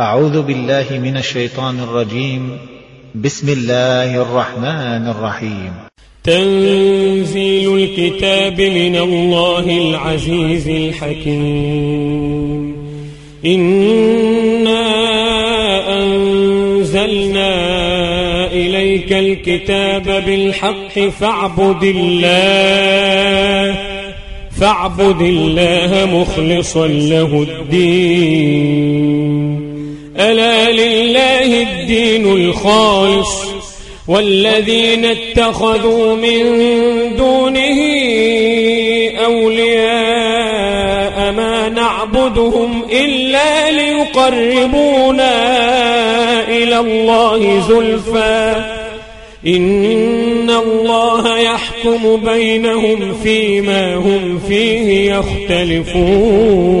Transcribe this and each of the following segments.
أعوذ بالله من الشيطان الرجيم. بسم الله الرحمن الرحيم. تنزيل الكتاب من الله العزيز الحكيم. إنا أنزلنا إليك الكتاب بالحق فاعبد الله. فاعبد الله مخلصا له الدين. ألا لله الدين الخالص والذين اتخذوا من دونه أولياء ما نعبدهم إلا ليقربونا إلى الله زلفى. إن الله يحكم بينهم فيما هم فيه يختلفون.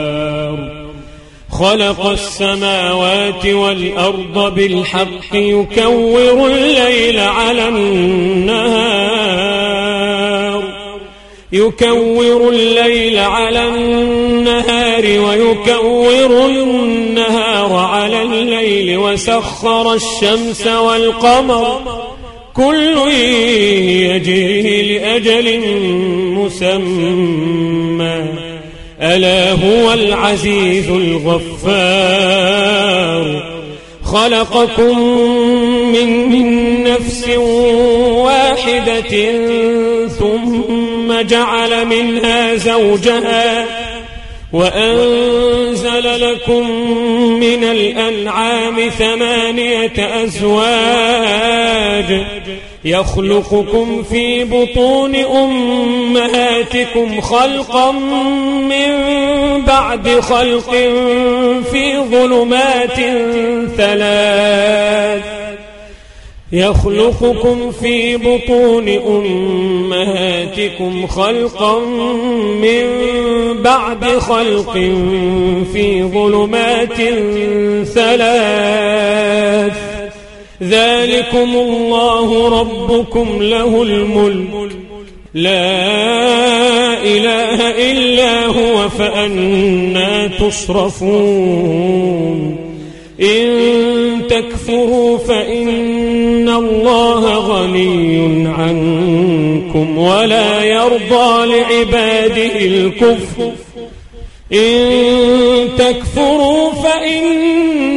خلق السماوات والأرض بالحق يكور الليل على النهار. يكور الليل على النهار ويكور النهار على الليل وسخر الشمس والقمر. كل يجري لأجل مسمى. ألا هو العزيز الغفار. خلقكم من, نفس واحدة ثم جعل منها زوجها وأنزل لكم من الأنعام ثمانية أزواج يخلقكم في بطون أمهاتكم خلقا من بعد خلق في ظلمات ثلاث. يخلقكم في بطون أمهاتكم خلقا من بعد خلق في ظلمات ثلاث. ذلكم الله ربكم له الملك. لا إله إلا هو فأنا تصرفون. إن تكفروا فإن الله غني عنكم ولا يرضى لعباده الكفر. إن تكفروا فإن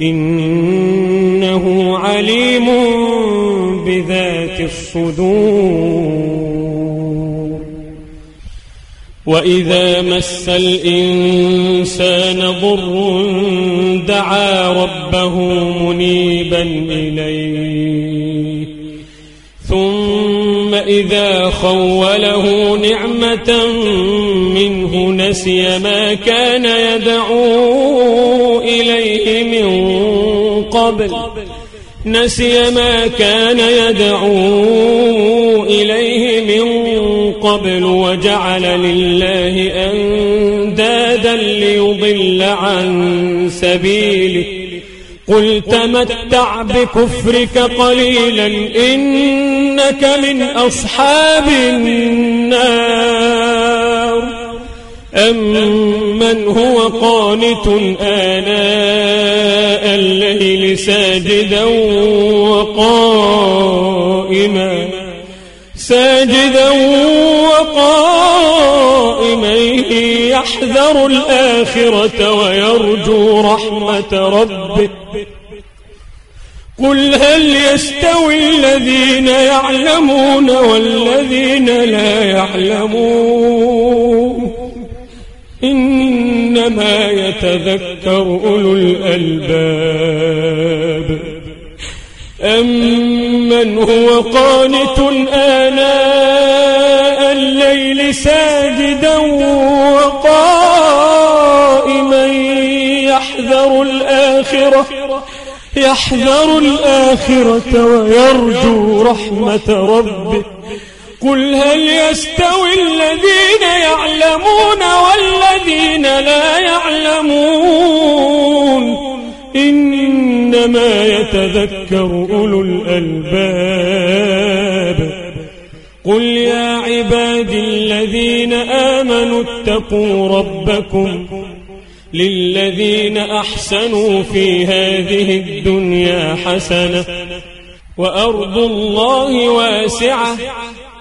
إنه عليم بذات الصدور. وإذا مس الإنسان ضر دعا ربه منيبا إليه. ثم إذا خوله نعمة منه نسي ما كان يدعو. إليه من قبل. نسي ما كان يدعو إليه من قبل وجعل لله أندادا ليضل عن سبيله. قل تمتع بكفرك قليلا إنك من أصحاب النار. أمن هو قانت آناء الليل ساجدا وقائما؟ ساجدا وقائما يحذر الآخرة ويرجو رحمة ربه. قل هل يستوي الذين يعلمون والذين لا يعلمون؟ إنما يتذكر أولو الألباب. أمن هو قانت آناء الليل ساجدا وقائما يحذر الآخرة يحذر الآخرة ويرجو رحمة ربه. قل هل يستوي الذين يعلمون والذين لا يعلمون؟ إنما يتذكر أولو الألباب. قل يا عبادي الذين آمنوا اتقوا ربكم للذين أحسنوا في هذه الدنيا حسنة وأرض الله واسعة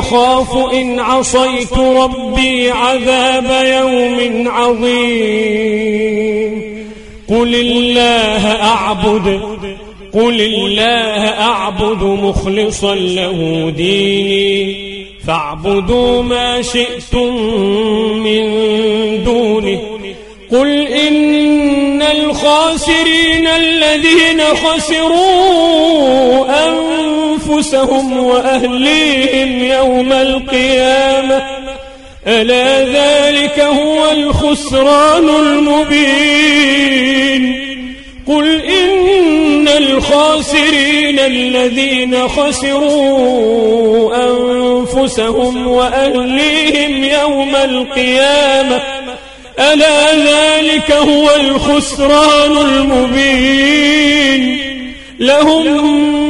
أخاف إن عصيت ربي عذاب يوم عظيم. قل الله أعبد قل الله أعبد مخلصا له ديني. فاعبدوا ما شئتم من دونه. قل إن الخاسرين الذين خسروا أنفسهم وأهليهم يوم القيامة. ألا ذلك هو الخسران المبين. قل إن الخاسرين الذين خسروا أنفسهم وأهليهم يوم القيامة. ألا ذلك هو الخسران المبين. لهم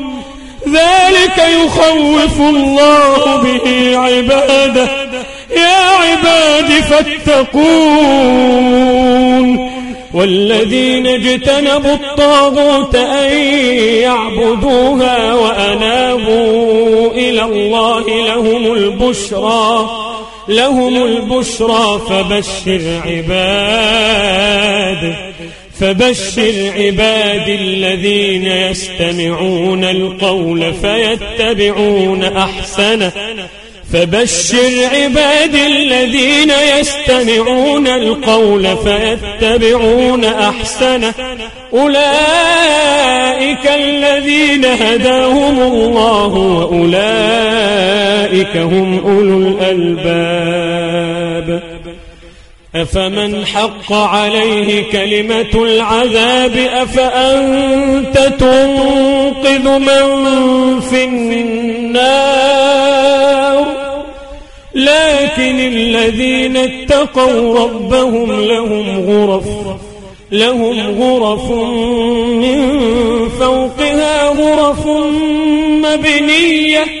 ذلك يخوف الله به عباده. يا عباد فاتقون. والذين اجتنبوا الطاغوت أن يعبدوها وأنابوا إلى الله لهم البشرى. لهم البشرى فبشر عباد. فبشر عباد الذين يستمعون القول فيتبعون أحسنه. فبشر عباد الذين يستمعون القول فيتبعون أحسنه. أولئك الذين هداهم الله وأولئك هم أولو الألباب. أفمن حق عليه كلمة العذاب أفأنت تنقذ من في النار؟ لكن الذين اتقوا ربهم لهم غرف لهم غرف من فوقها غرف مبنية.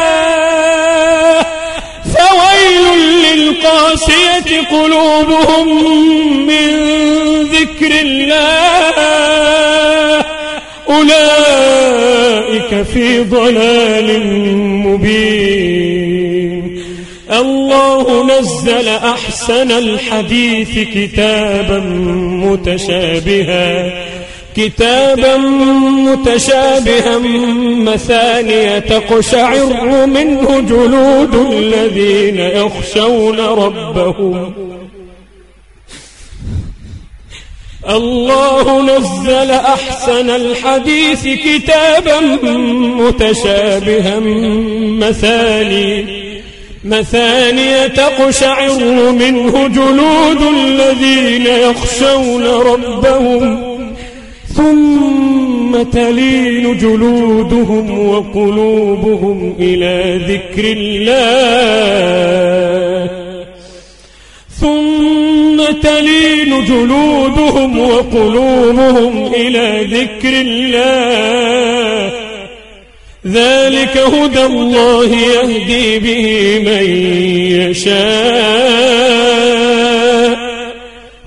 قلوبهم من ذكر الله. أولئك في ضلال مبين. الله نزل أحسن الحديث كتابا متشابها. كتابا متشابها مثانية تقشعر منه جلود الذين يخشون ربهم. الله نزل أحسن الحديث كتابا متشابها مثاني. مثانية تقشعر منه جلود الذين يخشون ربهم. ثم تلين جلودهم وقلوبهم إلى ذكر الله. ثم تلين جلودهم وقلوبهم إلى ذكر الله. ذلك هدى الله يهدي به من يشاء.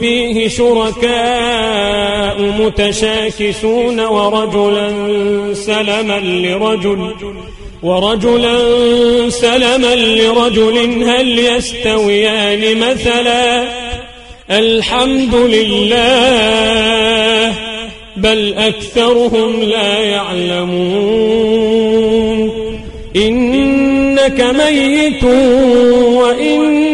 فيه شركاء متشاكسون ورجلا سلما لرجل ورجلا سلما لرجل هل يستويان مثلا؟ الحمد لله بل أكثرهم لا يعلمون. إنك ميت وإنهم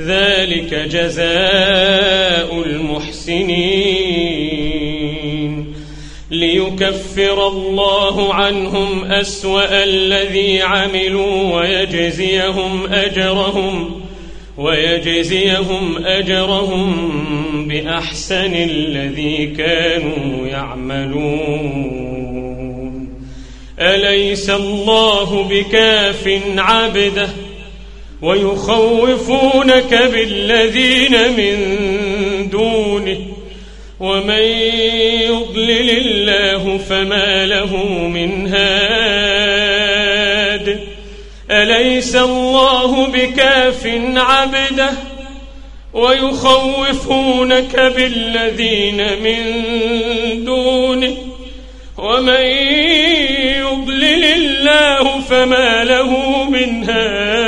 ذلك جزاء المحسنين. ليكفر الله عنهم أسوأ الذي عملوا ويجزيهم أجرهم ويجزيهم أجرهم بأحسن الذي كانوا يعملون. أليس الله بكاف عبده؟ ويخوفونك بالذين من دونه. ومن يضلل الله فما له من هاد. أليس الله بكاف عبده؟ ويخوفونك بالذين من دونه. ومن يضلل الله فما له من هاد.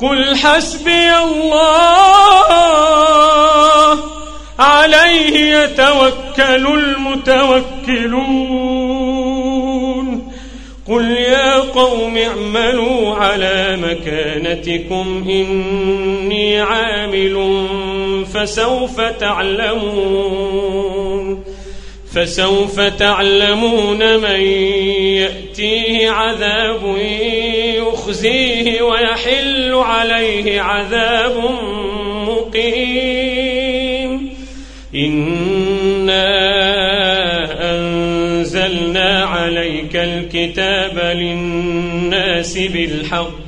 قل حسبي الله. عليه يتوكل المتوكلون. قل يا قوم اعملوا على مكانتكم إني عامل فسوف تعلمون. فسوف تعلمون من يأتيه عذاب يخزيه ويحل عليه عذاب مقيم. إنا أنزلنا عليك الكتاب للناس بالحق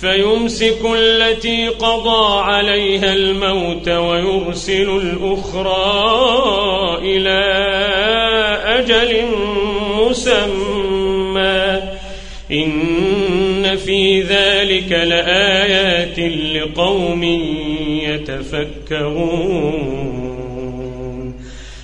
فيمسك التي قضى عليها الموت ويرسل الأخرى إلى أجل مسمى. إن في ذلك لآيات لقوم يتفكرون.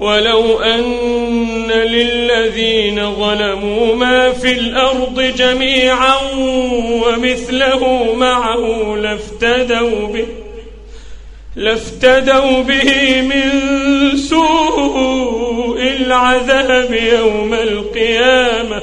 ولو أن للذين ظلموا ما في الأرض جميعا ومثله معه لافتدوا به لافتدوا به من سوء العذاب يوم القيامة.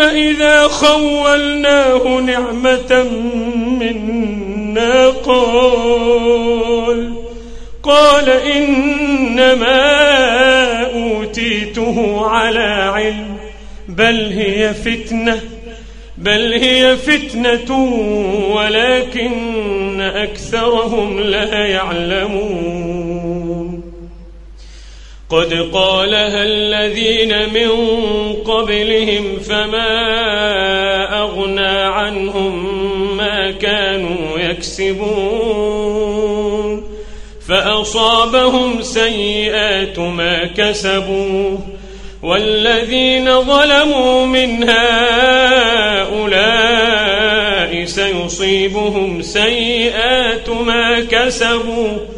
إذا خولناه نعمة منا قال قال إنما أوتيته على علم بل هي فتنة بل هي فتنة ولكن أكثرهم لا يعلمون. قد قالها الذين من قبلهم فما أغنى عنهم ما كانوا يكسبون. فأصابهم سيئات ما كسبوا. والذين ظلموا من هؤلاء سيصيبهم سيئات ما كسبوا.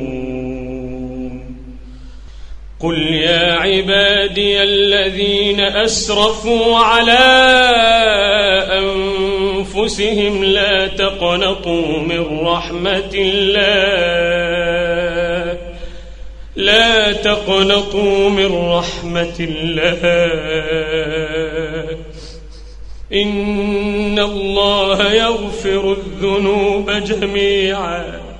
قل يا عبادي الذين أسرفوا على أنفسهم لا تقنطوا من رحمة الله. لا تقنطوا من رحمة الله. إن الله يغفر الذنوب جميعا.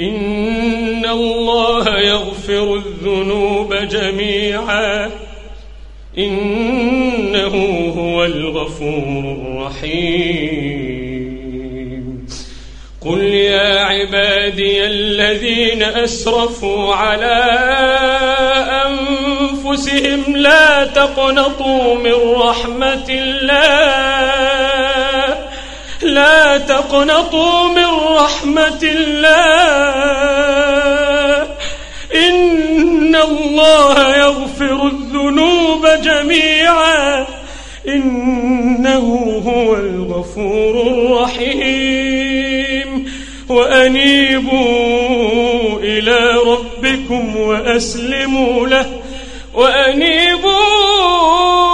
إن الله يغفر الذنوب جميعا. إنه هو الغفور الرحيم. قل يا عبادي الذين أسرفوا على أنفسهم لا تقنطوا من رحمة الله. لا تقنطوا من رحمة الله. إن الله يغفر الذنوب جميعا. إنه هو الغفور الرحيم. وأنيبوا إلى ربكم وأسلموا له. وأنيبوا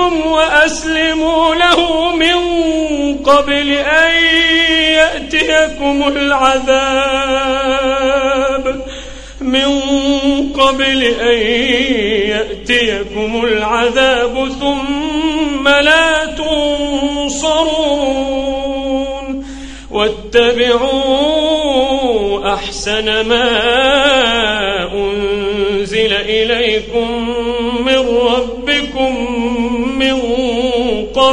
ربكم وأسلموا له من قبل أن يأتيكم العذاب. من قبل أن يأتيكم العذاب ثم لا تنصرون. واتبعوا أحسن ما أنزل إليكم من ربكم.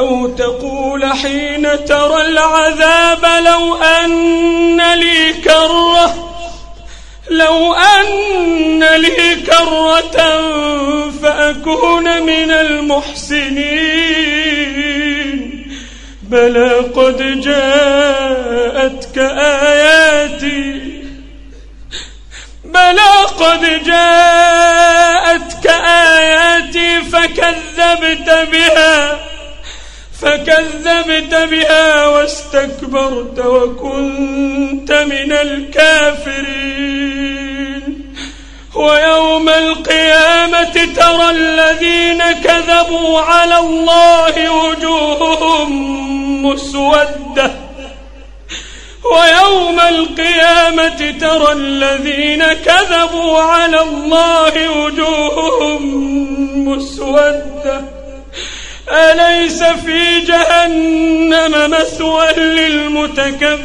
أو تقول حين ترى العذاب لو أن لي كرة لو أن لي كرة فأكون من المحسنين. بلى قد جاءتك آياتي بلى قد جاءتك آياتي فكذبت بها. فكذبت بها واستكبرت وكنت من الكافرين. ويوم القيامة ترى الذين كذبوا على الله وجوههم مسودة. ويوم القيامة ترى الذين كذبوا على الله وجوههم مسودة. أليس في جهنم مثوى للمتكبرين؟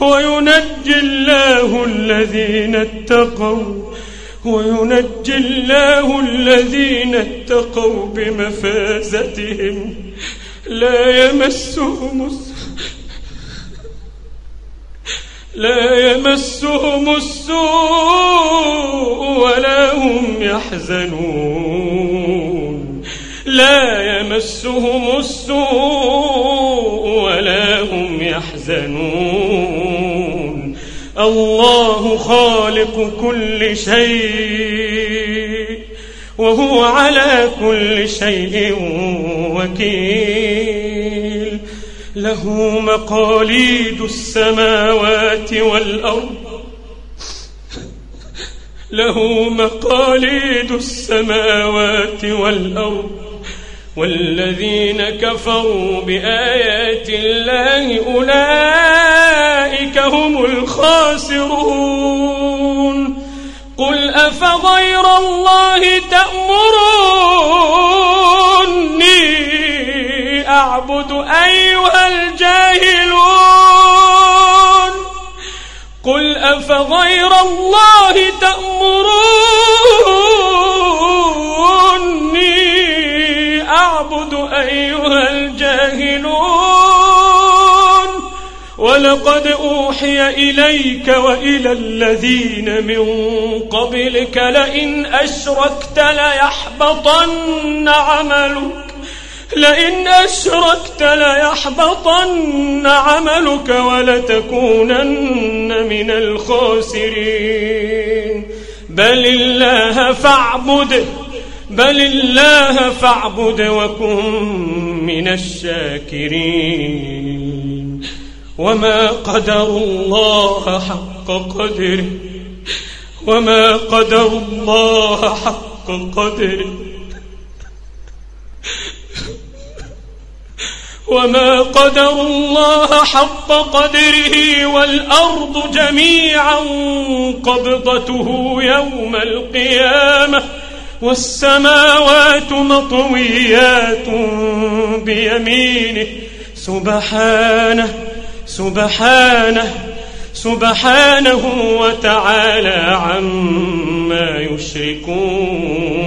وينجي الله الذين اتقوا وينجي الله الذين اتقوا بمفازتهم. لا يمسهم لا يمسهم السوء ولا هم يحزنون. لا يمسهم السوء ولا هم يحزنون. الله خالق كل شيء وهو على كل شيء وكيل. له مقاليد السماوات والأرض. له مقاليد السماوات والأرض. والذين كفروا بآيات الله أولئك هم الخاسرون. قل أفغير الله تأمروني أعبد أيها الجاهلون. قل أفغير الله تأمروني أعبد أيها الجاهلون. ولقد أوحي إليك وإلى الذين من قبلك لئن أشركت ليحبطن عملك. لئن أشركت ليحبطن عملك ولتكونن من الخاسرين. بل الله فاعبد بل الله فاعبد وكن من الشاكرين. وما قدر الله حق قدره وما قدر الله حق قدره. وما قدر الله حق قدره والأرض جميعا قبضته يوم القيامة والسماوات مطويات بيمينه سبحانه سبحانه سبحانه وتعالى عما يشركون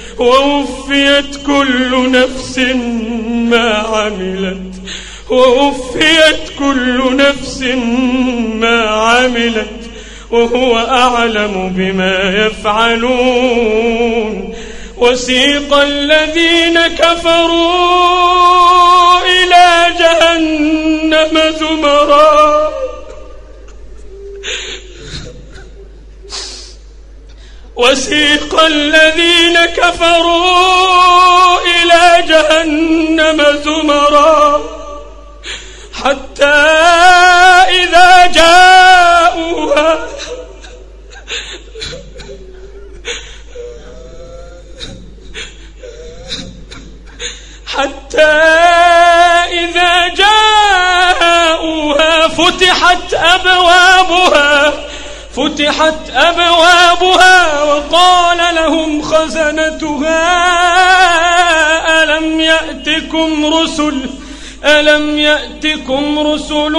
ووفيت كل نفس ما عملت. ووفيت كل نفس ما عملت. وهو أعلم بما يفعلون. وسيق الذين كفروا إلى جهنم زمرا. وسيق الذين كفروا إلى جهنم زمرا. حتى إذا جاءوها حتى إذا جاءوها فتحت أبوابها. فتحت أبوابها وقال لهم خزنتها ألم يأتكم رسل ألم يأتكم رسل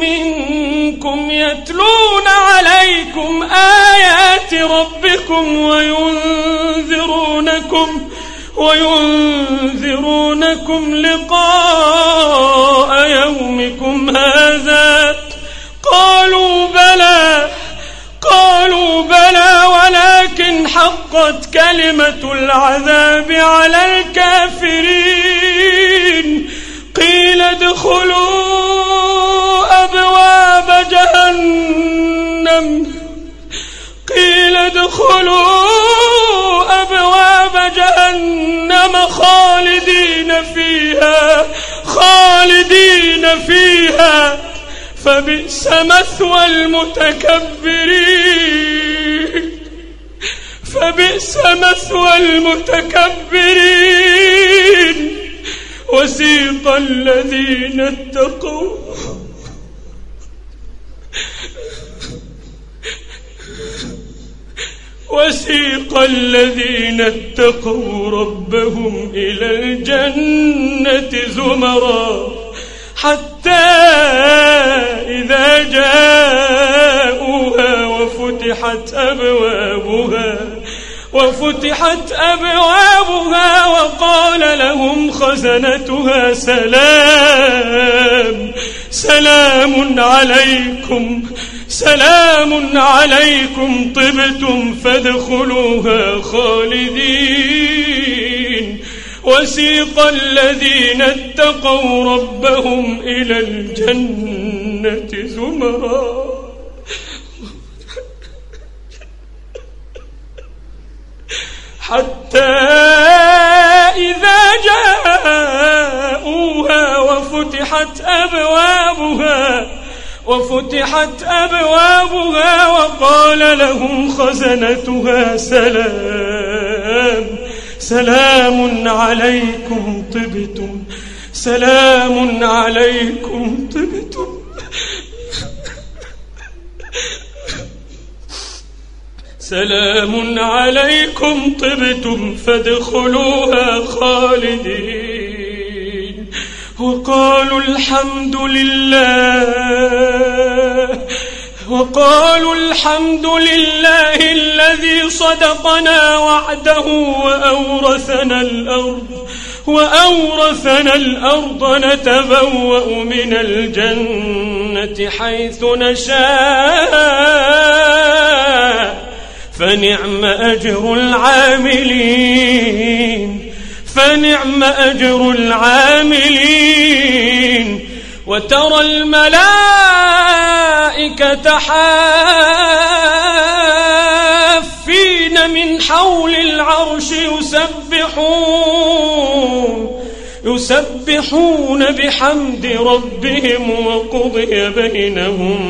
منكم يتلون عليكم آيات ربكم وينذرونكم وينذرونكم لقاء يومكم هذا؟ قالوا حقت كلمة العذاب على الكافرين. قيل ادخلوا أبواب جهنم. قيل ادخلوا أبواب جهنم خالدين فيها خالدين فيها. فبئس مثوى المتكبرين. فبئس مثوى المتكبرين. وسيق الذين اتقوا. وسيق الذين اتقوا ربهم إلى الجنة زمرا. حتى إذا جاءوها وفتحت أبوابها وفتحت أبوابها وقال لهم خزنتها سلام. سلام عليكم سلام عليكم طبتم فادخلوها خالدين. وسيق الذين اتقوا ربهم إلى الجنة زمرا. حتى إذا جاءوها وفتحت أبوابها وفتحت أبوابها وقال لهم خزنتها سلام. سلام عليكم طبتم سلام عليكم طبتم. سلام عليكم طبتم فادخلوها خالدين. وقالوا الحمد لله. وقالوا الحمد لله الذي صدقنا وعده وأورثنا الأرض وأورثنا الأرض نتبوأ من الجنة حيث نشاء. فنعم أجر العاملين فنعم أجر العاملين. وترى الملائكة حافين من حول العرش يسبحون يسبحون بحمد ربهم وقضي بينهم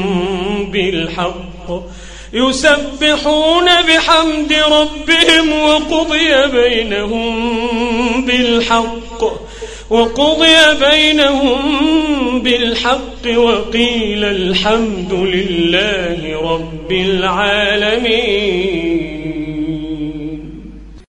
بالحق. يسبحون بحمد ربهم وقضي بينهم بالحق وقضي بينهم بالحق وقيل الحمد لله رب العالمين.